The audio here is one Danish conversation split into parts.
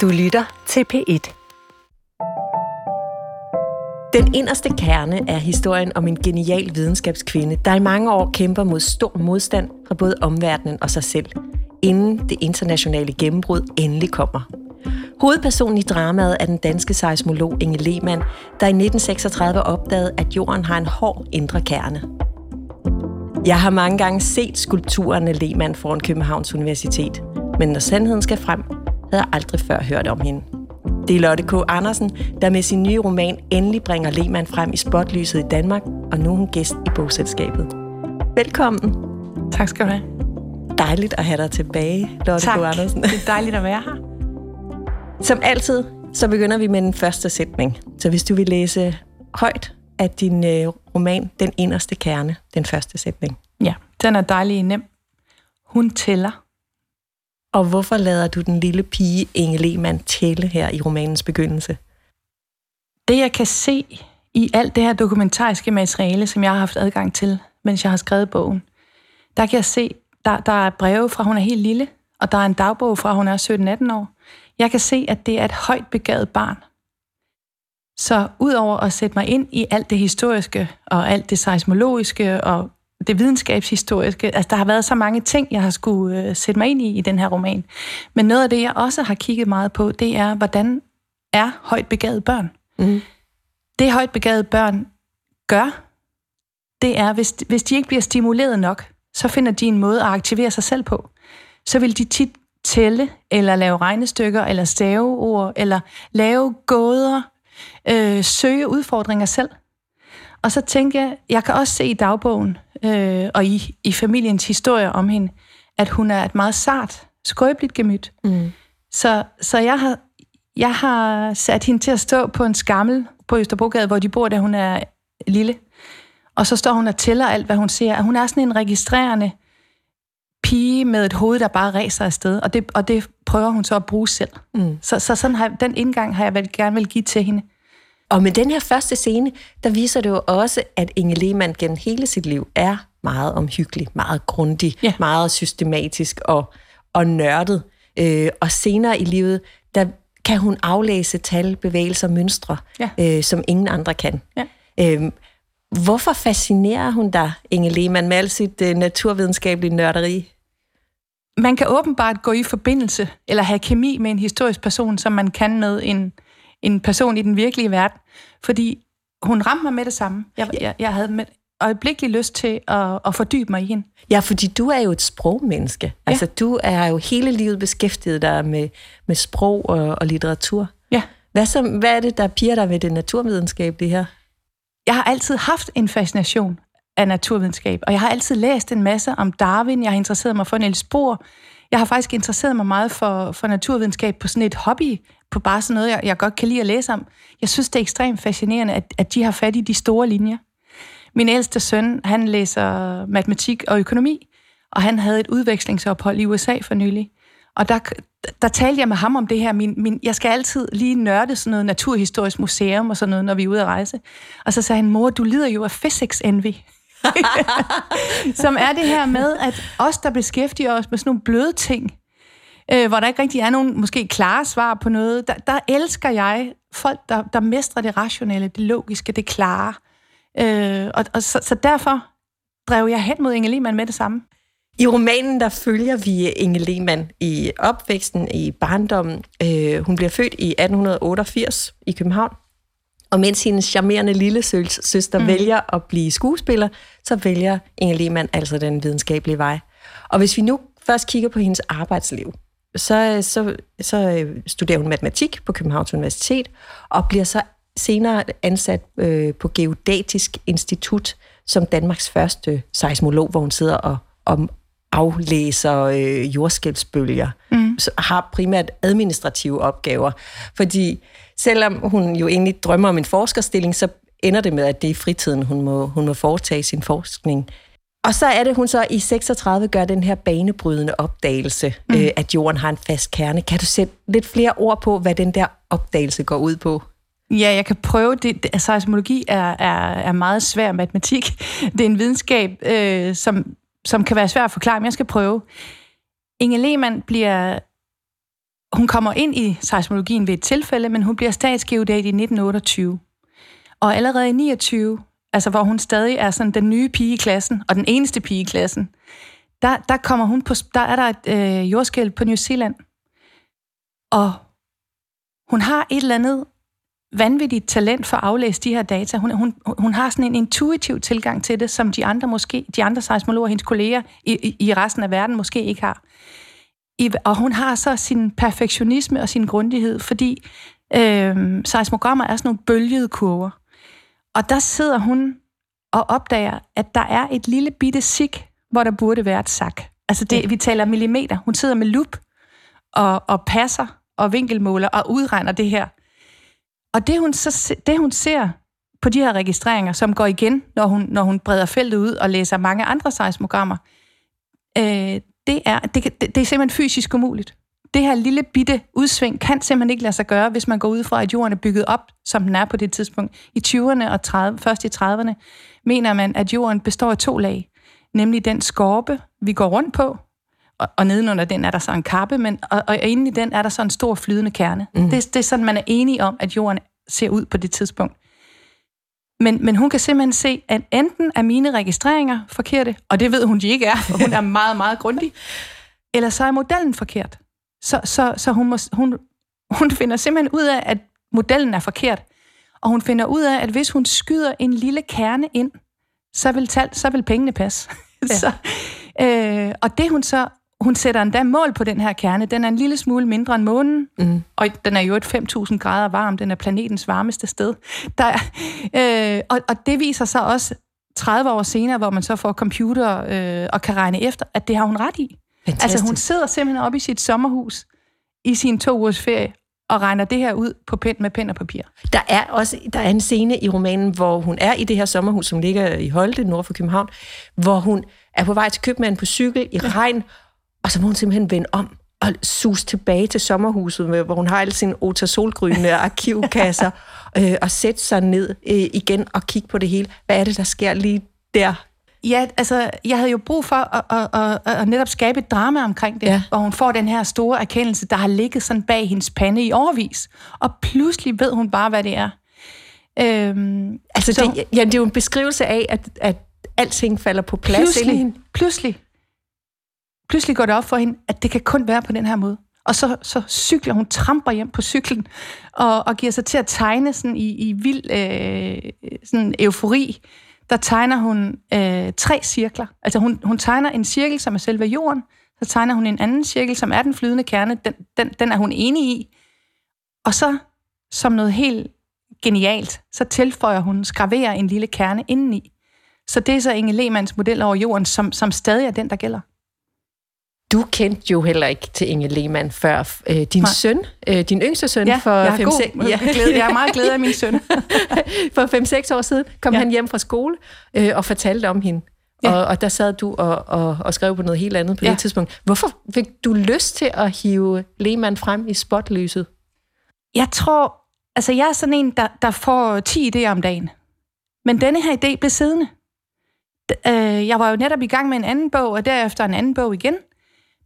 Du lytter til P1. Den inderste kerne er historien om en genial videnskabskvinde, der i mange år kæmper mod stor modstand fra både omverdenen og sig selv, inden det internationale gennembrud endelig kommer. Hovedpersonen i dramaet er den danske seismolog Inge Lehmann, der i 1936 opdagede, at jorden har en hård indre kerne. Jeg har mange gange set skulpturen af Lehmann foran Københavns Universitet, men når sandheden skal frem, havde aldrig før hørt om hende. Det er Lotte K. Andersen, der med sin nye roman endelig bringer Lehmann frem i spotlyset i Danmark, og nu er hun gæst i bogselskabet. Velkommen. Tak skal du have. Dejligt at have dig tilbage, Lotte tak. K. Andersen. Det er dejligt at være her. Som altid, så begynder vi med den første sætning. Så hvis du vil læse højt af din øh, roman Den inderste kerne, den første sætning. Ja, den er dejlig nem. Hun tæller. Og hvorfor lader du den lille pige Inge Lehmann tælle her i romanens begyndelse? Det jeg kan se i alt det her dokumentariske materiale, som jeg har haft adgang til, mens jeg har skrevet bogen, der kan jeg se, der, der er breve fra, hun er helt lille, og der er en dagbog fra, hun er 17-18 år. Jeg kan se, at det er et højt begavet barn. Så udover at sætte mig ind i alt det historiske, og alt det seismologiske, og det videnskabshistoriske, altså der har været så mange ting, jeg har skulle øh, sætte mig ind i i den her roman. Men noget af det, jeg også har kigget meget på, det er, hvordan er højt begavet børn? Mm. Det højt begavet børn gør, det er, hvis, hvis de ikke bliver stimuleret nok, så finder de en måde at aktivere sig selv på. Så vil de tit tælle, eller lave regnestykker, eller staveord, eller lave gåder, øh, søge udfordringer selv. Og så tænker jeg, jeg kan også se i dagbogen, øh, og i, i familiens historie om hende, at hun er et meget sart, skrøbeligt gemyt. Mm. Så, så jeg, har, jeg har sat hende til at stå på en skammel på Østerbrogade, hvor de bor, da hun er lille. Og så står hun og tæller alt, hvad hun ser. Hun er sådan en registrerende pige med et hoved, der bare ræser afsted. Og det, og det prøver hun så at bruge selv. Mm. Så, så sådan har, den indgang har jeg vel, gerne vil give til hende. Og med den her første scene, der viser det jo også, at Inge Lehmann gennem hele sit liv er meget omhyggelig, meget grundig, Ja. meget systematisk og, og nørdet. Øh, og senere i livet, der kan hun aflæse tal, bevægelser, mønstre, Ja. øh, som ingen andre kan. Ja. Øh, hvorfor fascinerer hun dig, Inge Lehmann, med al sit øh, naturvidenskabelige nørderi? Man kan åbenbart gå i forbindelse, eller have kemi med en historisk person, som man kan med en, en person i den virkelige verden. Fordi hun ramte mig med det samme. Jeg, jeg, jeg havde med øjeblikkelig lyst til at, at fordybe mig i hende. Ja, fordi du er jo et sprogmenneske. Ja. Altså, du er jo hele livet beskæftiget dig med, med sprog og, og litteratur. Ja. Hvad, så, hvad er det, der piger dig ved det naturvidenskabelige her? Jeg har altid haft en fascination af naturvidenskab, og jeg har altid læst en masse om Darwin. Jeg har interesseret mig for Niels Bohr. Jeg har faktisk interesseret mig meget for, for naturvidenskab på sådan et hobby, på bare sådan noget, jeg, jeg godt kan lide at læse om. Jeg synes, det er ekstremt fascinerende, at, at de har fat i de store linjer. Min ældste søn, han læser matematik og økonomi, og han havde et udvekslingsophold i USA for nylig. Og der, der talte jeg med ham om det her. Min, min, jeg skal altid lige nørde sådan noget naturhistorisk museum og sådan noget, når vi er ude at rejse. Og så sagde han, mor, du lider jo af physics envy. Som er det her med, at os, der beskæftiger os med sådan nogle bløde ting, øh, hvor der ikke rigtig er nogen måske klare svar på noget, der, der elsker jeg folk, der, der mestrer det rationelle, det logiske, det klare. Øh, og, og så, så derfor drev jeg hen mod Inge Lehmann med det samme. I romanen, der følger vi Inge Lehmann i opvæksten, i barndommen. Øh, hun bliver født i 1888 i København. Og mens hendes charmerende lille sø- søster mm. vælger at blive skuespiller, så vælger Inge Lehmann altså den videnskabelige vej. Og hvis vi nu først kigger på hendes arbejdsliv, så, så, så øh, studerer hun matematik på Københavns Universitet, og bliver så senere ansat øh, på Geodatisk Institut som Danmarks første seismolog, hvor hun sidder og, og aflæser øh, jordskælvsbølger, mm. så har primært administrative opgaver. Fordi selvom hun jo egentlig drømmer om en forskerstilling, så ender det med, at det er i fritiden, hun må, hun må foretage sin forskning. Og så er det, hun så i 36 gør den her banebrydende opdagelse, mm. øh, at jorden har en fast kerne. Kan du sætte lidt flere ord på, hvad den der opdagelse går ud på? Ja, jeg kan prøve. Det, det, seismologi er, er, er meget svær matematik. Det er en videnskab, øh, som, som kan være svær at forklare, men jeg skal prøve. Inge Lehmann bliver hun kommer ind i seismologien ved et tilfælde, men hun bliver statsgeodat i 1928. Og allerede i 29, altså hvor hun stadig er sådan den nye pige i klassen, og den eneste pige i klassen, der, der kommer hun på, der er der et øh, jordskæld på New Zealand. Og hun har et eller andet vanvittigt talent for at aflæse de her data. Hun, hun, hun har sådan en intuitiv tilgang til det, som de andre måske, de andre seismologer, hendes kolleger i, i, i resten af verden måske ikke har. I, og hun har så sin perfektionisme og sin grundighed, fordi øh, seismogrammer er sådan nogle bølgede kurver. Og der sidder hun og opdager, at der er et lille bitte sik, hvor der burde være et sak. Altså det, vi taler millimeter. Hun sidder med lup og, og passer og vinkelmåler og udregner det her. Og det hun, så, det, hun ser på de her registreringer, som går igen, når hun, når hun breder feltet ud og læser mange andre seismogrammer, øh, det, er, det, det, det er simpelthen fysisk umuligt. Det her lille bitte udsving kan simpelthen ikke lade sig gøre, hvis man går ud fra, at jorden er bygget op, som den er på det tidspunkt. I 20'erne og 30, først i 30'erne mener man, at jorden består af to lag. Nemlig den skorpe, vi går rundt på, og, og nedenunder den er der så en kappe, men, og, og inde i den er der så en stor flydende kerne. Mm. Det, det er sådan, man er enig om, at jorden ser ud på det tidspunkt. Men, men hun kan simpelthen se, at enten er mine registreringer forkerte, og det ved hun, de ikke er, for hun er meget, meget grundig, eller så er modellen forkert. Så, så, så hun, må, hun, hun finder simpelthen ud af, at modellen er forkert. Og hun finder ud af, at hvis hun skyder en lille kerne ind, så vil, tal, så vil pengene passe. Ja. så, øh, og det hun så hun sætter endda mål på den her kerne. Den er en lille smule mindre end månen, mm. og den er jo et 5.000 grader varm. Den er planetens varmeste sted. Der, øh, og, og det viser sig også 30 år senere, hvor man så får computer øh, og kan regne efter, at det har hun ret i. Fantastisk. Altså hun sidder simpelthen oppe i sit sommerhus i sin to ugers ferie og regner det her ud på pen med pen og papir. Der er også der er en scene i romanen, hvor hun er i det her sommerhus, som ligger i Holte, nord for København, hvor hun er på vej til købmanden på cykel i regn, og så må hun simpelthen vende om og sus tilbage til sommerhuset, hvor hun har alle sine Ota Solgryne arkivkasser, øh, og sætte sig ned øh, igen og kigge på det hele. Hvad er det, der sker lige der? Ja, altså, jeg havde jo brug for at, at, at, at netop skabe et drama omkring det, ja. hvor hun får den her store erkendelse, der har ligget sådan bag hendes pande i overvis. Og pludselig ved hun bare, hvad det er. Øhm, altså, så, det, ja, det er jo en beskrivelse af, at, at alting falder på plads. Pludselig, pludselig pludselig går det op for hende, at det kan kun være på den her måde. Og så, så cykler hun, tramper hjem på cyklen, og, og giver sig til at tegne sådan i, i vild øh, sådan eufori. Der tegner hun øh, tre cirkler. Altså hun, hun tegner en cirkel, som er selve jorden, så tegner hun en anden cirkel, som er den flydende kerne. Den, den, den er hun enig i. Og så, som noget helt genialt, så tilføjer hun, skraverer en lille kerne indeni. Så det er så Inge Lehmanns model over jorden, som, som stadig er den, der gælder. Du kendte jo heller ikke til Inge Lehmann før øh, din Nej. søn, øh, din yngste søn, ja, for 5 6 ja. jeg er meget glad af min søn. for 5-6 år siden kom ja. han hjem fra skole øh, og fortalte om hende. Ja. Og, og der sad du og, og, og skrev på noget helt andet på ja. det tidspunkt. Hvorfor fik du lyst til at hive Lehmann frem i spotlyset? Jeg tror, altså jeg er sådan en, der, der får 10 idéer om dagen. Men denne her idé blev siddende. Øh, jeg var jo netop i gang med en anden bog, og derefter en anden bog igen.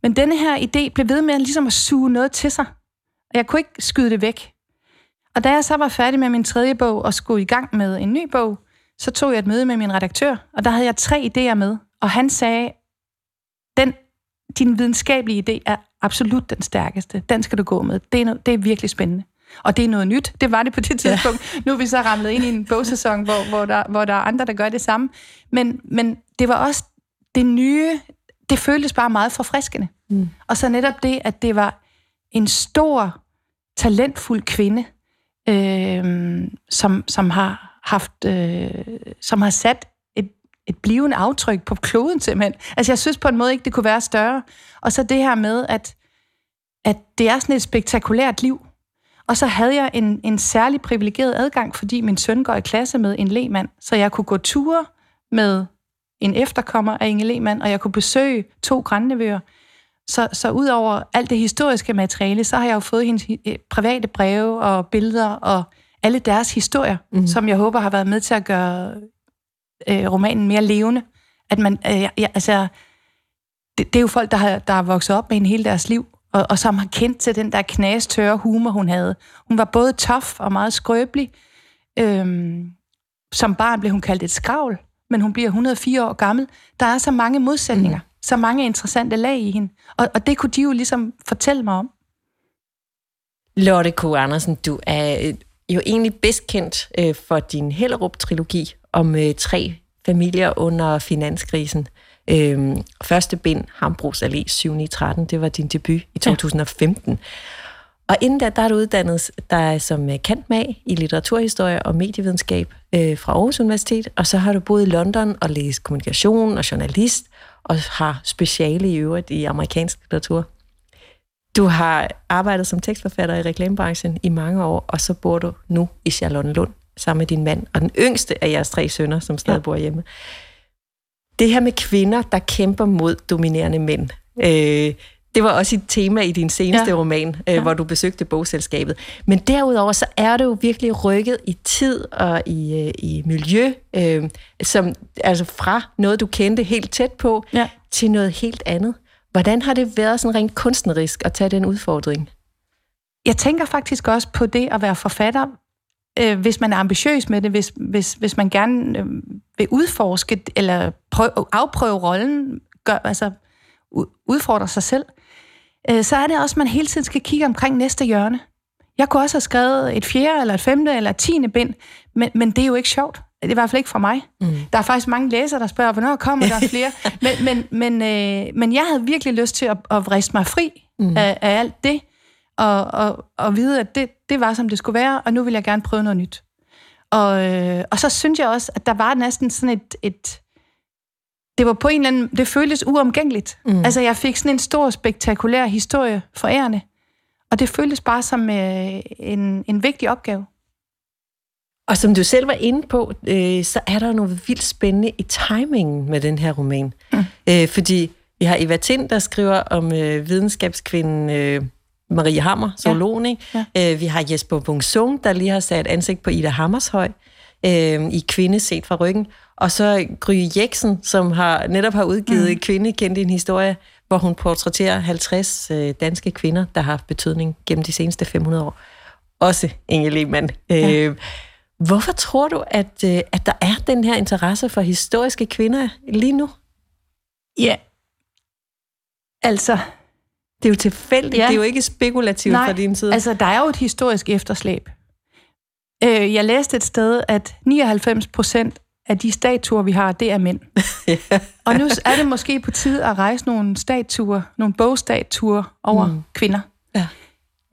Men denne her idé blev ved med at, ligesom at suge noget til sig. Og jeg kunne ikke skyde det væk. Og da jeg så var færdig med min tredje bog og skulle i gang med en ny bog, så tog jeg et møde med min redaktør, og der havde jeg tre idéer med. Og han sagde, den, din videnskabelige idé er absolut den stærkeste. Den skal du gå med. Det er, no, det er virkelig spændende. Og det er noget nyt. Det var det på det tidspunkt. Ja. Nu er vi så ramlet ind i en bogsæson, hvor, hvor, der, hvor der er andre, der gør det samme. Men, men det var også det nye, det føltes bare meget forfriskende. Mm. Og så netop det, at det var en stor, talentfuld kvinde, øh, som, som har haft, øh, som har sat et, et blivende aftryk på kloden simpelthen. Altså jeg synes på en måde ikke, det kunne være større. Og så det her med, at, at det er sådan et spektakulært liv. Og så havde jeg en, en særlig privilegeret adgang, fordi min søn går i klasse med en lemand, så jeg kunne gå ture med en efterkommer af Inge Lehmann, og jeg kunne besøge to grandnevøer. Så, så ud over alt det historiske materiale, så har jeg jo fået hendes øh, private breve og billeder og alle deres historier, mm. som jeg håber har været med til at gøre øh, romanen mere levende. At man, øh, ja, altså, det, det er jo folk, der har, der har vokset op med en hele deres liv, og, og som har kendt til den der knastørre humor, hun havde. Hun var både tof og meget skrøbelig. Øhm, som barn blev hun kaldt et skravl, men hun bliver 104 år gammel. Der er så mange modsætninger, mm. så mange interessante lag i hende. Og, og det kunne de jo ligesom fortælle mig om. Lotte K. Andersen, du er jo egentlig bedst kendt øh, for din Hellerup-trilogi om øh, tre familier under finanskrisen. Øh, første bind, Hambros Allé 7 13, det var din debut i 2015. Ja. Og inden da, der er du uddannet dig som øh, kantmag i litteraturhistorie og medievidenskab øh, fra Aarhus Universitet, og så har du boet i London og læst kommunikation og journalist, og har speciale i øvrigt i amerikansk litteratur. Du har arbejdet som tekstforfatter i reklamebranchen i mange år, og så bor du nu i Charlottenlund sammen med din mand, og den yngste af jeres tre sønner, som stadig ja. bor hjemme. Det her med kvinder, der kæmper mod dominerende mænd, øh, det var også et tema i din seneste ja. roman, øh, ja. hvor du besøgte bogselskabet. Men derudover så er det jo virkelig rykket i tid og i, øh, i miljø, øh, som altså fra noget, du kendte helt tæt på, ja. til noget helt andet. Hvordan har det været sådan rent kunstnerisk at tage den udfordring? Jeg tænker faktisk også på det at være forfatter, øh, hvis man er ambitiøs med det, hvis, hvis, hvis man gerne øh, vil udforske eller prøve, afprøve rollen, gør, altså udfordre sig selv, øh, så er det også, at man hele tiden skal kigge omkring næste hjørne. Jeg kunne også have skrevet et fjerde, eller et femte, eller et tiende bind, men, men det er jo ikke sjovt. Det er i hvert fald ikke for mig. Mm. Der er faktisk mange læsere, der spørger, hvornår kommer der flere? men, men, men, øh, men jeg havde virkelig lyst til at, at vriste mig fri mm. af, af alt det, og, og, og vide, at det, det var, som det skulle være, og nu vil jeg gerne prøve noget nyt. Og, øh, og så synes jeg også, at der var næsten sådan et, et det var på en eller anden, det føltes uomgængeligt. Mm. Altså, jeg fik sådan en stor, spektakulær historie for ærende, og det føltes bare som øh, en, en vigtig opgave. Og som du selv var inde på, øh, så er der noget vildt spændende i timingen med den her roman. Mm. Øh, fordi vi har Eva Tind, der skriver om øh, videnskabskvinden øh, Marie Hammer, zoologen. Ja. Ja. Øh, vi har Jesper Bungsung, der lige har sat ansigt på Ida Hammershøj øh, i Kvinde set fra ryggen. Og så Gry Jeksen, som har netop har udgivet mm. Kvinde kendt en historie, hvor hun portrætterer 50 øh, danske kvinder, der har haft betydning gennem de seneste 500 år. Også Inge Lehmann. Ja. Øh, hvorfor tror du, at, øh, at der er den her interesse for historiske kvinder lige nu? Ja, altså... Det er jo tilfældigt, ja. det er jo ikke spekulativt Nej, fra din side. altså der er jo et historisk efterslæb. Øh, jeg læste et sted, at 99 procent af de statuer, vi har, det er mænd. ja. Og nu er det måske på tide at rejse nogle statuer, nogle bogstatuer over mm. kvinder. Ja.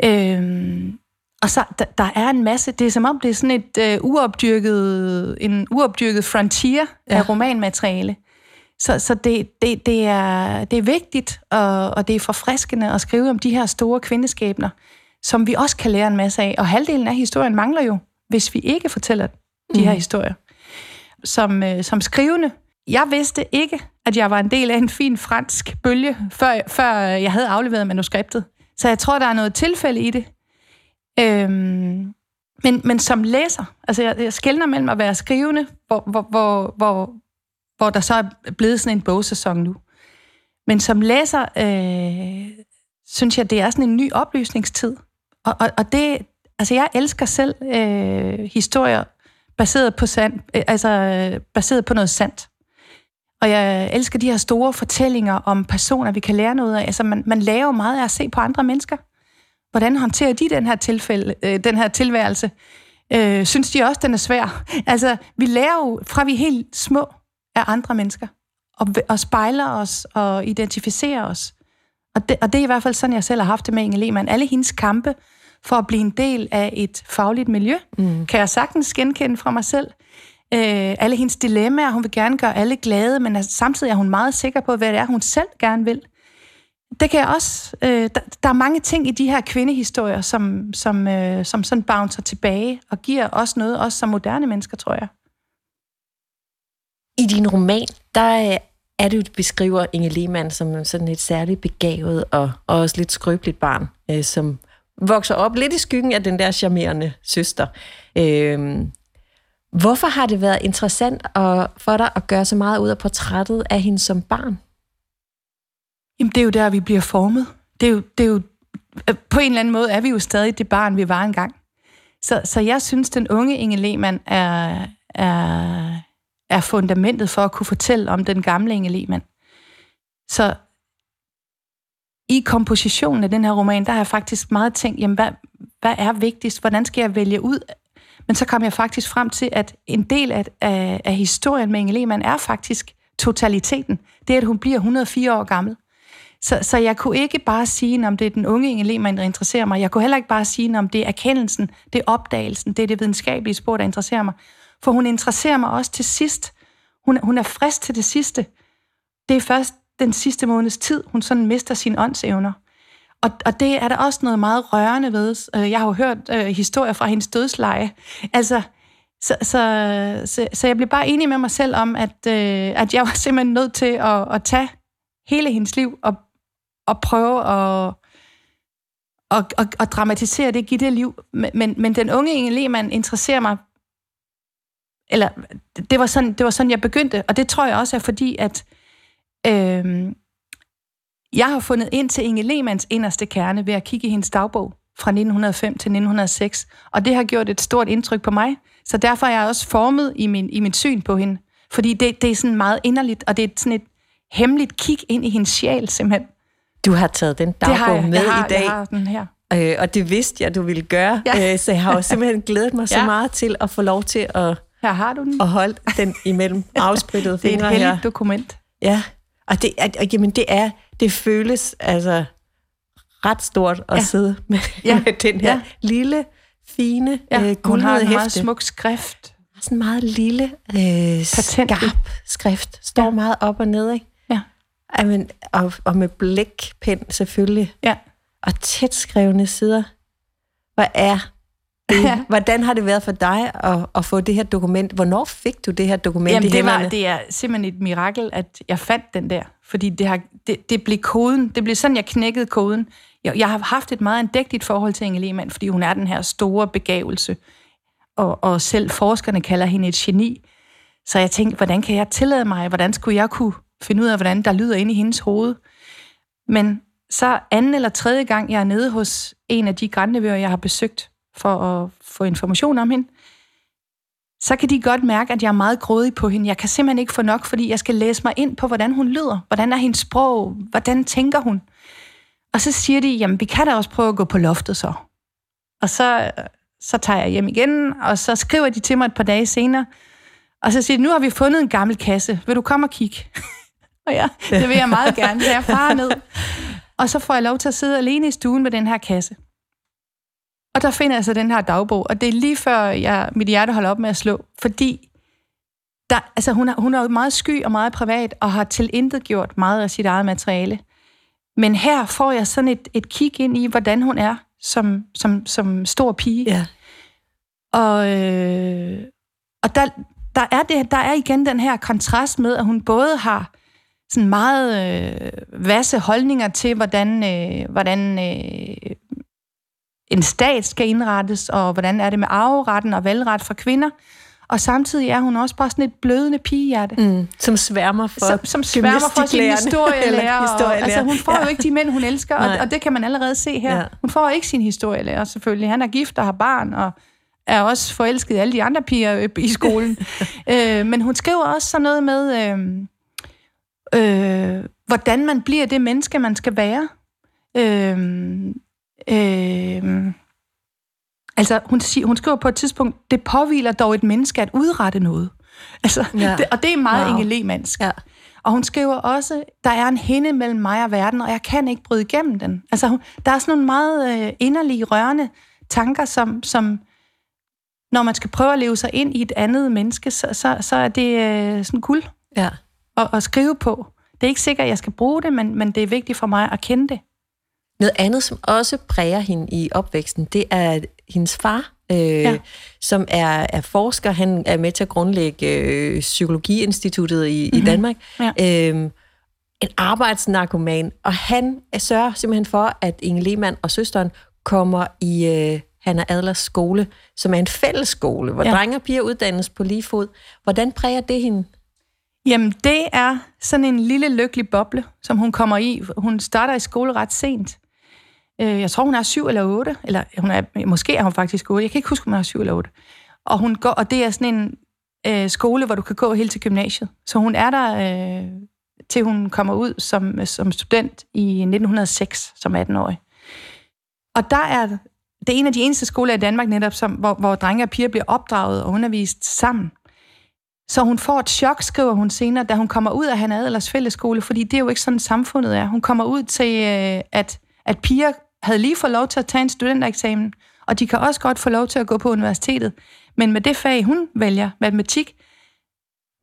Øhm, og så der, der er en masse, det er som om det er sådan et øh, uopdyrket, en uopdyrket frontier ja. af romanmateriale. Så, så det, det, det, er, det er vigtigt, og, og det er forfriskende at skrive om de her store kvindeskæbner, som vi også kan lære en masse af. Og halvdelen af historien mangler jo, hvis vi ikke fortæller de her mm. historier som, øh, som skrivende. Jeg vidste ikke, at jeg var en del af en fin fransk bølge, før, før jeg havde afleveret manuskriptet. Så jeg tror, der er noget tilfælde i det. Øhm, men, men som læser, altså jeg, jeg skældner mellem at være skrivende, hvor, hvor, hvor, hvor, hvor der så er blevet sådan en bogsæson nu. Men som læser, øh, synes jeg, det er sådan en ny oplysningstid. Og, og, og det, altså jeg elsker selv øh, historier baseret på, sand, øh, altså, øh, baseret på noget sandt. Og jeg elsker de her store fortællinger om personer, vi kan lære noget af. Altså, man, man lærer jo meget af at se på andre mennesker. Hvordan håndterer de den her, tilfælde, øh, den her tilværelse? Øh, synes de også, den er svær? Altså, vi lærer jo, fra vi er helt små, af andre mennesker. Og, og spejler os og identificerer os. Og det, og det er i hvert fald sådan, jeg selv har haft det med Inge Lehmann. Alle hendes kampe for at blive en del af et fagligt miljø, mm. kan jeg sagtens genkende fra mig selv. Øh, alle hendes dilemmaer, hun vil gerne gøre alle glade, men altså, samtidig er hun meget sikker på, hvad det er, hun selv gerne vil. Det kan jeg også. Øh, der, der er mange ting i de her kvindehistorier, som, som, øh, som sådan bouncer tilbage og giver os noget, også som moderne mennesker, tror jeg. I din roman, der er det, du beskriver Inge Lehmann som sådan et særligt begavet og, og også lidt skrøbeligt barn, øh, som vokser op lidt i skyggen af den der charmerende søster. Øh, hvorfor har det været interessant at, for dig at gøre så meget ud af portrættet af hende som barn? Jamen, det er jo der, vi bliver formet. det er jo, det er jo, øh, på en eller anden måde er vi jo stadig det barn, vi var engang. Så, så jeg synes, den unge Inge Lehmann er, er, er fundamentet for at kunne fortælle om den gamle Inge Lehmann. Så i kompositionen af den her roman, der har jeg faktisk meget tænkt, jamen hvad, hvad er vigtigst? Hvordan skal jeg vælge ud? Men så kom jeg faktisk frem til, at en del af, af, af historien med Inge Lehmann er faktisk totaliteten. Det er, at hun bliver 104 år gammel. Så, så jeg kunne ikke bare sige, om det er den unge Inge Lehmann, der interesserer mig. Jeg kunne heller ikke bare sige, om det er erkendelsen, det er opdagelsen, det er det videnskabelige spor, der interesserer mig. For hun interesserer mig også til sidst. Hun, hun er frisk til det sidste. Det er først den sidste måneds tid, hun sådan mister sine åndsevner. Og, og det er der også noget meget rørende ved. Øh, jeg har jo hørt øh, historier fra hendes dødsleje. Altså, så, så, så, så jeg blev bare enig med mig selv om, at, øh, at jeg var simpelthen nødt til at, at tage hele hendes liv og, og prøve at, og, og, og dramatisere det, give det liv. Men, men den unge Inge Lehmann interesserer mig, eller det var, sådan, det var sådan, jeg begyndte, og det tror jeg også er fordi, at øh, jeg har fundet ind til Inge Lehmanns inderste kerne ved at kigge i hendes dagbog fra 1905 til 1906, og det har gjort et stort indtryk på mig. Så derfor er jeg også formet i min, i mit syn på hende. Fordi det, det er sådan meget inderligt, og det er sådan et hemmeligt kig ind i hendes sjæl, simpelthen. Du har taget den dagbog har jeg. med jeg har, i dag. Jeg har den her. Øh, og det vidste jeg, du ville gøre. Ja. Øh, så jeg har jo simpelthen glædet mig så Ja. meget til at få lov til at, Her har du den. at holde den imellem afsprittede det er fingre et heldigt her. dokument. Ja, og det, er- og, jamen, det er, det føles altså ret stort at Ja. sidde med, Ja. med den her Ja. lille, fine, Ja, øh, hun har guldede en meget smuk skrift. Sådan en meget lille, øh, Patentlig. skarp skrift. Står Ja. meget op og ned, ikke? Ja. Amen, og, og med blækpen selvfølgelig. Ja. Og tæt skrevne sider. Hvad er? Ja. Hvordan har det været for dig at, at få det her dokument? Hvornår fik du det her dokument Jamen, i det, var, det er simpelthen et mirakel, at jeg fandt den der. Fordi det, har, det, det blev koden. Det blev sådan, jeg knækkede koden. Jeg, jeg har haft et meget andægtigt forhold til Inge Lehmann, fordi hun er den her store begavelse. Og, og selv forskerne kalder hende et geni. Så jeg tænkte, hvordan kan jeg tillade mig? Hvordan skulle jeg kunne finde ud af, hvordan der lyder inde i hendes hoved? Men så anden eller tredje gang, jeg er nede hos en af de grænnevører, jeg har besøgt for at få information om hende, så kan de godt mærke, at jeg er meget grådig på hende. Jeg kan simpelthen ikke få nok, fordi jeg skal læse mig ind på, hvordan hun lyder. Hvordan er hendes sprog? Hvordan tænker hun? Og så siger de, jamen vi kan da også prøve at gå på loftet så. Og så, så tager jeg hjem igen, og så skriver de til mig et par dage senere, og så siger de, nu har vi fundet en gammel kasse. Vil du komme og kigge? og ja, det vil jeg meget gerne, så jeg farer ned. Og så får jeg lov til at sidde alene i stuen med den her kasse. Og der finder jeg så den her dagbog, og det er lige før jeg, mit hjerte holder op med at slå, fordi der, altså hun, er, hun er jo meget sky og meget privat, og har tilintet gjort meget af sit eget materiale. Men her får jeg sådan et, et kig ind i, hvordan hun er som, som, som stor pige. Ja. Og, øh, og der, der, er det, der er igen den her kontrast med, at hun både har sådan meget øh, vasse holdninger til, hvordan, øh, hvordan øh, en stat skal indrettes, og hvordan er det med arveretten og valgret for kvinder. Og samtidig er hun også bare sådan et blødende pigehjerte. Mm, som sværmer for Som, som sværmer for sin historielærer. Og, historielærer. altså, hun får Ja. jo ikke de mænd, hun elsker, og, og det kan man allerede se her. Ja. Hun får ikke sin historielærer, selvfølgelig. Han er gift og har barn, og er også forelsket i alle de andre piger i skolen. øh, men hun skriver også sådan noget med, øh, øh, hvordan man bliver det menneske, man skal være. Øh, øh, altså, hun, siger, hun skriver på et tidspunkt, det påviler dog et menneske at udrette noget. Altså, Ja. det, og det er meget Wow. wow. Inge Lehmannsk. Ja. Og hun skriver også, der er en hende mellem mig og verden, og jeg kan ikke bryde igennem den. Altså, hun, der er sådan nogle meget øh, inderlige, rørende tanker, som, som når man skal prøve at leve sig ind i et andet menneske, så, så, så er det øh, sådan guld Ja. at, at skrive på. Det er ikke sikkert, at jeg skal bruge det, men, men det er vigtigt for mig at kende det. Noget andet, som også præger hende i opvæksten, det er hendes far, øh, ja. som er, er forsker. Han er med til at grundlægge øh, Psykologiinstituttet i, mm-hmm. i Danmark. Ja. Øh, en arbejdsnarkoman, og han sørger simpelthen for, at Inge Lehmann og søsteren kommer i øh, Hanna Adlers skole, som er en fælles skole, hvor ja. Ja. drenge og piger uddannes på lige fod. Hvordan præger det hende? Jamen, det er sådan en lille lykkelig boble, som hun kommer i. Hun starter i skole ret sent. Øh, jeg tror, hun er syv eller otte, eller hun er, måske er hun faktisk otte. Jeg kan ikke huske, om hun er syv eller otte. Og, hun går, og det er sådan en øh, skole, hvor du kan gå helt til gymnasiet. Så hun er der, øh, til hun kommer ud som, som student i 1906, som 18-årig. Og der er det er en af de eneste skoler i Danmark netop, som, hvor, hvor drenge og piger bliver opdraget og undervist sammen. Så hun får et chok, skriver hun senere, da hun kommer ud af Hanna Adlers fællesskole, fordi det er jo ikke sådan, samfundet er. Hun kommer ud til, øh, at, at piger havde lige fået lov til at tage en studentereksamen, og de kan også godt få lov til at gå på universitetet. Men med det fag, hun vælger, matematik,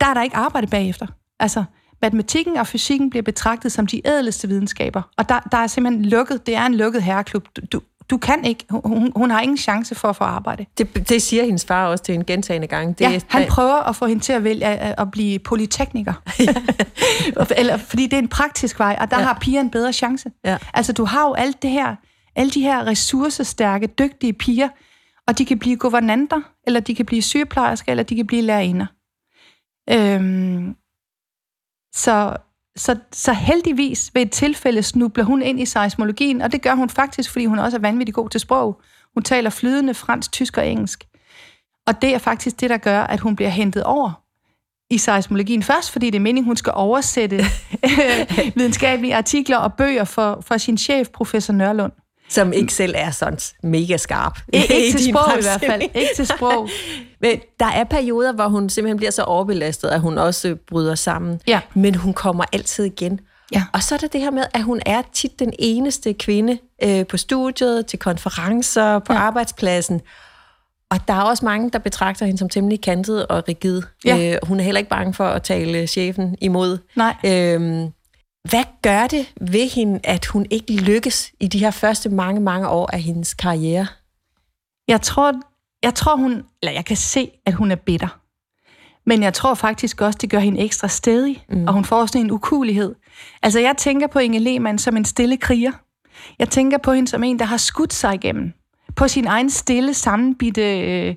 der er der ikke arbejde bagefter. Altså, matematikken og fysikken bliver betragtet som de ædleste videnskaber, og der, der er simpelthen lukket, det er en lukket herreklub. Du, du kan ikke, hun, hun har ingen chance for at få arbejde. Det, det siger hendes far også til en gentagende gang. Det, ja, han prøver at få hende til at vælge at, at blive polytekniker. Eller, fordi det er en praktisk vej, og der ja. har piger en bedre chance. Ja. Altså, du har jo alt det her, alle de her ressourcestærke, dygtige piger, og de kan blive guvernanter, eller de kan blive sygeplejersker, eller de kan blive lærerinder. Øhm, så så, så heldigvis ved et tilfælde snubler hun ind i seismologien, og det gør hun faktisk, fordi hun også er vanvittigt god til sprog. Hun taler flydende fransk, tysk og engelsk. Og det er faktisk det, der gør, at hun bliver hentet over i seismologien. Først fordi det er meningen, hun skal oversætte videnskabelige artikler og bøger for, for sin chef, professor Nørlund. Som ikke selv er sådan mega skarp. Ikke, ikke til sprog i hvert fald. Ikke til sprog. Men der er perioder, hvor hun simpelthen bliver så overbelastet, at hun også bryder sammen. Ja. Men hun kommer altid igen. Ja. Og så er der det her med, at hun er tit den eneste kvinde øh, på studiet, til konferencer, på ja. arbejdspladsen. Og der er også mange, der betragter hende som temmelig kantet og rigid. Ja. Øh, hun er heller ikke bange for at tale chefen imod. Nej. Øhm, hvad gør det ved hende, at hun ikke lykkes i de her første mange, mange år af hendes karriere? Jeg tror, jeg tror hun, eller jeg kan se, at hun er bitter. Men jeg tror faktisk også, det gør hende ekstra stedig, mm. og hun får sådan en ukulighed. Altså, jeg tænker på Inge Lehmann som en stille kriger. Jeg tænker på hende som en, der har skudt sig igennem. På sin egen stille, sammenbitte øh,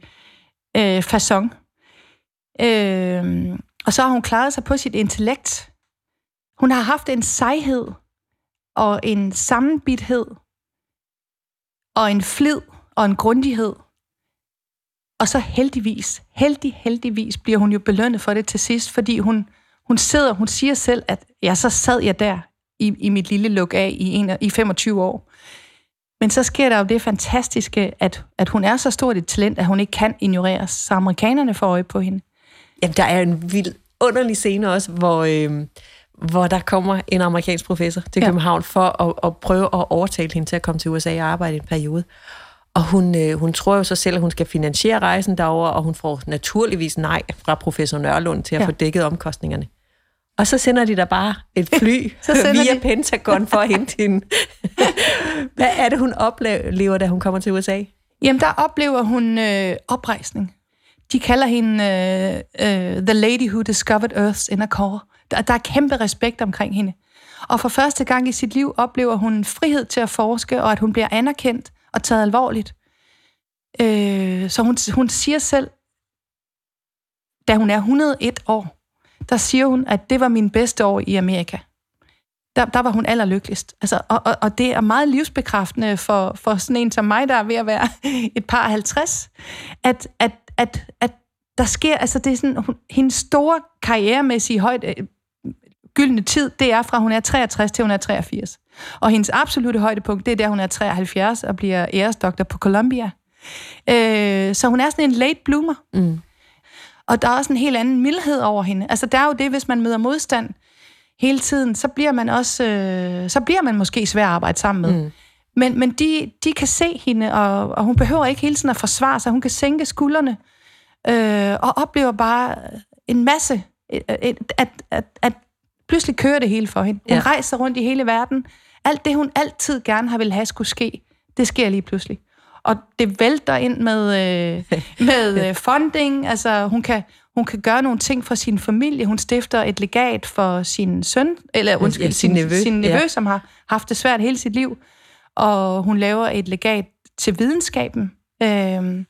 øh, façon. Øh, og så har hun klaret sig på sit intellekt. Hun har haft en sejhed og en sammenbithed og en flid og en grundighed. Og så heldigvis, heldig, heldigvis bliver hun jo belønnet for det til sidst, fordi hun, hun sidder, hun siger selv, at ja, så sad jeg der i, i mit lille luk af i, en, i 25 år. Men så sker der jo det fantastiske, at, at hun er så stort et talent, at hun ikke kan ignoreres, så amerikanerne får øje på hende. Jamen, der er en vild underlig scene også, hvor, øh, hvor der kommer en amerikansk professor til ja. København for at, at prøve at overtale hende til at komme til USA og arbejde i en periode. Og hun, øh, hun tror jo så selv, at hun skal finansiere rejsen derover, og hun får naturligvis nej fra professor Nørlund til at ja. få dækket omkostningerne. Og så sender de der bare et fly så via de... Pentagon for at hente hende. Hvad er det, hun oplever, da hun kommer til USA? Jamen, der oplever hun øh, oprejsning. De kalder hende øh, øh, The Lady Who Discovered Earth's Inner Core. Der, der er kæmpe respekt omkring hende. Og for første gang i sit liv oplever hun frihed til at forske, og at hun bliver anerkendt og taget alvorligt. Øh, så hun, hun siger selv, da hun er 101 år, der siger hun, at det var min bedste år i Amerika. Der, der var hun allerlykkeligst. Altså, og, og, og det er meget livsbekræftende for, for sådan en som mig, der er ved at være et par 50, at, at, at, at der sker, altså det er sådan, hun, hendes store karrieremæssige højde, gyldne tid, det er fra hun er 63 til hun er 83. Og hendes absolute højdepunkt, det er der, hun er 73 og bliver æresdoktor på Columbia. Øh, så hun er sådan en late bloomer. Mm. Og der er også en helt anden mildhed over hende. Altså, der er jo det, hvis man møder modstand hele tiden, så bliver man også, øh, så bliver man måske svær at arbejde sammen med. Mm. Men, men de, de kan se hende, og, og hun behøver ikke hele tiden at forsvare sig. Hun kan sænke skuldrene, øh, og oplever bare en masse, at, at, at, at pludselig kører det hele for hende. Hun ja. rejser rundt i hele verden. Alt det, hun altid gerne har vil have skulle ske, det sker lige pludselig. Og det vælter ind med, øh, med øh, funding. Altså, hun kan, hun kan gøre nogle ting for sin familie. Hun stifter et legat for sin søn, eller undskyld, ja, sin, sin nevø, sin nevø ja. som har haft det svært hele sit liv. Og hun laver et legat til videnskaben. Øh,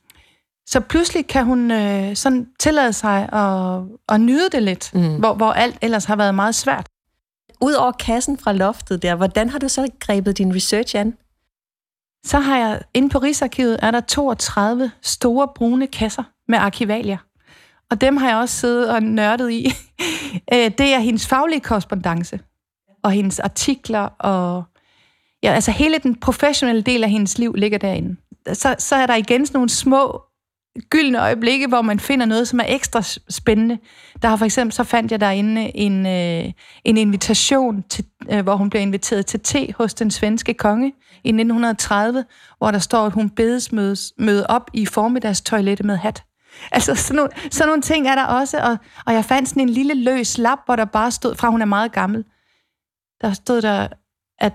så pludselig kan hun øh, sådan tillade sig at, at nyde det lidt, mm. hvor, hvor alt ellers har været meget svært. Udover kassen fra loftet der, hvordan har du så grebet din research an? Så har jeg, inde på Rigsarkivet, er der 32 store brune kasser med arkivalier. Og dem har jeg også siddet og nørdet i. Øh, det er hendes faglige korrespondence, og hendes artikler, og ja, altså hele den professionelle del af hendes liv ligger derinde. Så, så er der igen sådan nogle små gyldne øjeblikke, hvor man finder noget, som er ekstra spændende. Der har for eksempel, så fandt jeg derinde en, øh, en invitation, til, øh, hvor hun bliver inviteret til te hos den svenske konge i 1930, hvor der står, at hun bedes mødes, møde op i formiddagstoilettet med hat. Altså sådan nogle, sådan nogle ting er der også, og, og jeg fandt sådan en lille løs lap, hvor der bare stod, fra hun er meget gammel, der stod der, at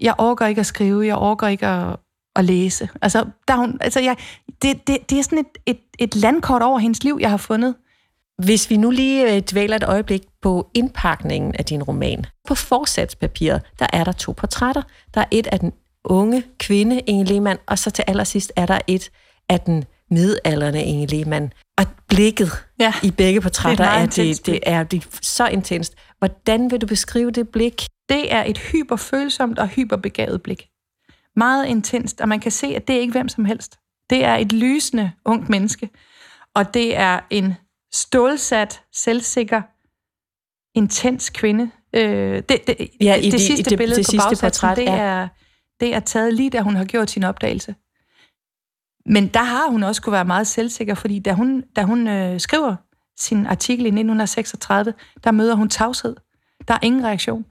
jeg orker ikke at skrive, jeg orker ikke at, at læse. Altså, der hun, altså jeg, det, det, det er sådan et, et, et landkort over hendes liv, jeg har fundet. Hvis vi nu lige øh, dvæler et øjeblik på indpakningen af din roman. På forsatspapiret, der er der to portrætter. Der er et af den unge kvinde, Inge Lehmann, og så til allersidst er der et af den midalderne Inge Lehmann. Og blikket ja, i begge portrætter det er, er, det, det er det er så intenst. Hvordan vil du beskrive det blik? Det er et hyperfølsomt og hyperbegavet blik. Meget intenst, og man kan se, at det er ikke hvem som helst. Det er et lysende ungt menneske, og det er en stålsat, selvsikker, intens kvinde. Øh, det, det, ja, det, det, det sidste det, billede det, det på sidste portræt, det, er, det er taget lige da hun har gjort sin opdagelse. Men der har hun også kunne være meget selvsikker, fordi da hun, da hun øh, skriver sin artikel i 1936, der møder hun tavshed. Der er ingen reaktion.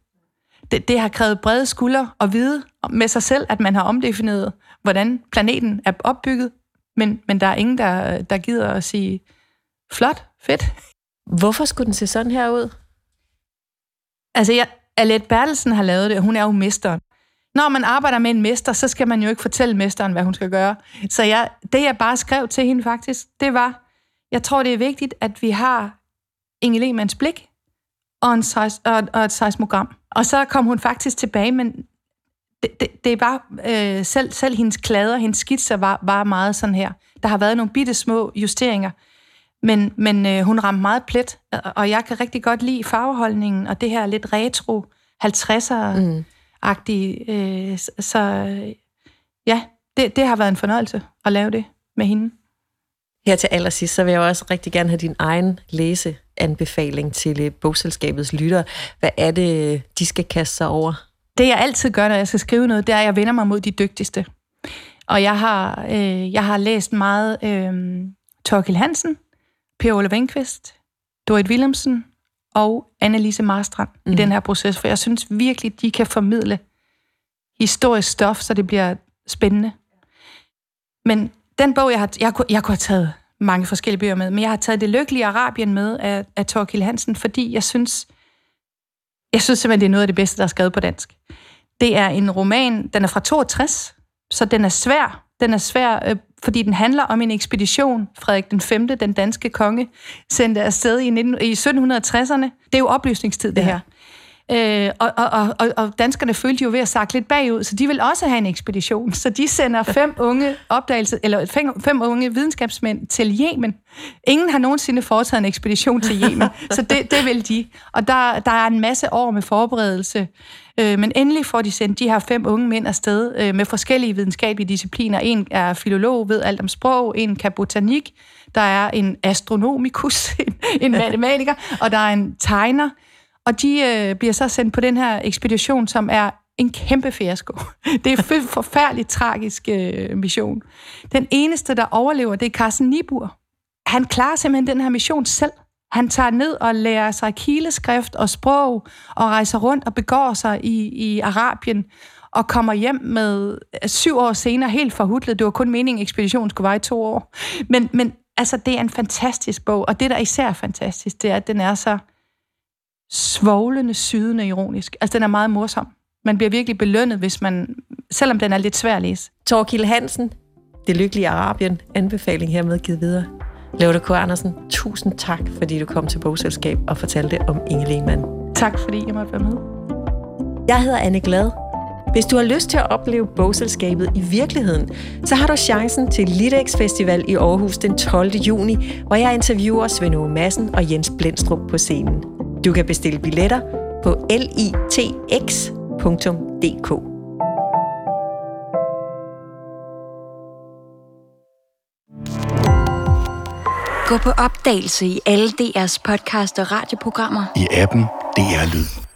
Det, det har krævet brede skuldre at vide med sig selv, at man har omdefineret, hvordan planeten er opbygget, men, men der er ingen, der, der gider at sige, flot, fedt. Hvorfor skulle den se sådan her ud? Altså, jeg, Alette Bertelsen har lavet det, og hun er jo mesteren når man arbejder med en mester, så skal man jo ikke fortælle mesteren, hvad hun skal gøre. Så jeg, det, jeg bare skrev til hende faktisk, det var, jeg tror, det er vigtigt, at vi har Inge Lehmanns blik og, en seis, og, og et seismogram. Og så kom hun faktisk tilbage, men det, det, det var øh, selv, selv hendes klader, hendes skitser var, var meget sådan her. Der har været nogle bitte små justeringer, men, men øh, hun ramte meget plet, og jeg kan rigtig godt lide farveholdningen, og det her lidt retro 50'er mm øh, så øh, ja, det, det har været en fornøjelse at lave det med hende. Her til allersidst, så vil jeg også rigtig gerne have din egen læseanbefaling til øh, bogselskabets lytter. Hvad er det, de skal kaste sig over? Det jeg altid gør, når jeg skal skrive noget, det er, at jeg vender mig mod de dygtigste. Og jeg har, øh, jeg har læst meget øh, Torkil Hansen, Per Ole Venkvist, Dorit Willemsen, og Annelise Marstrand mm. i den her proces, for jeg synes virkelig, de kan formidle historisk stof, så det bliver spændende. Men den bog, jeg har, jeg, jeg kunne have taget mange forskellige bøger med, men jeg har taget Det Lykkelige Arabien med af, af Torkil Hansen, fordi jeg synes, jeg synes simpelthen, det er noget af det bedste, der er skrevet på dansk. Det er en roman, den er fra 62, så den er svær. Den er svær øh, fordi den handler om en ekspedition, Frederik den 5., den danske konge, sendte afsted i, 19, i 1760'erne. Det er jo oplysningstid, det ja. her. Øh, og, og, og, og danskerne følte jo ved at sagt lidt bagud, så de vil også have en ekspedition. Så de sender fem unge opdagelser, eller fem, fem unge videnskabsmænd til Yemen. Ingen har nogensinde foretaget en ekspedition til Yemen, så det, det vil de. Og der, der er en masse år med forberedelse. Øh, men endelig får de sendt de her fem unge mænd afsted øh, med forskellige videnskabelige discipliner. En er filolog, ved alt om sprog, en kan botanik, der er en astronomikus, en, en matematiker, og der er en tegner, og de øh, bliver så sendt på den her ekspedition, som er en kæmpe fiasko. Det er en forfærdeligt tragisk øh, mission. Den eneste, der overlever, det er Carsten Nibur. Han klarer simpelthen den her mission selv. Han tager ned og lærer sig kileskrift og sprog, og rejser rundt og begår sig i, i Arabien, og kommer hjem med øh, syv år senere helt forhudlet. Det var kun meningen, at ekspeditionen skulle være i to år. Men, men altså, det er en fantastisk bog, og det, der især er fantastisk, det er, at den er så svoglende, sydende ironisk. Altså, den er meget morsom. Man bliver virkelig belønnet, hvis man, selvom den er lidt svær at læse. Torkil Hansen, Det Lykkelige Arabien, anbefaling hermed givet videre. Leo K. Andersen, tusind tak, fordi du kom til Bogselskab og fortalte om Inge Lehmann. Tak, fordi jeg måtte være med. Jeg hedder Anne Glad. Hvis du har lyst til at opleve bogselskabet i virkeligheden, så har du chancen til Litex Festival i Aarhus den 12. juni, hvor jeg interviewer Svend Madsen og Jens Blendstrup på scenen. Du kan bestille billetter på litx.dk. Gå på opdagelse i alle DR's podcast og radioprogrammer. I appen DR Lyd.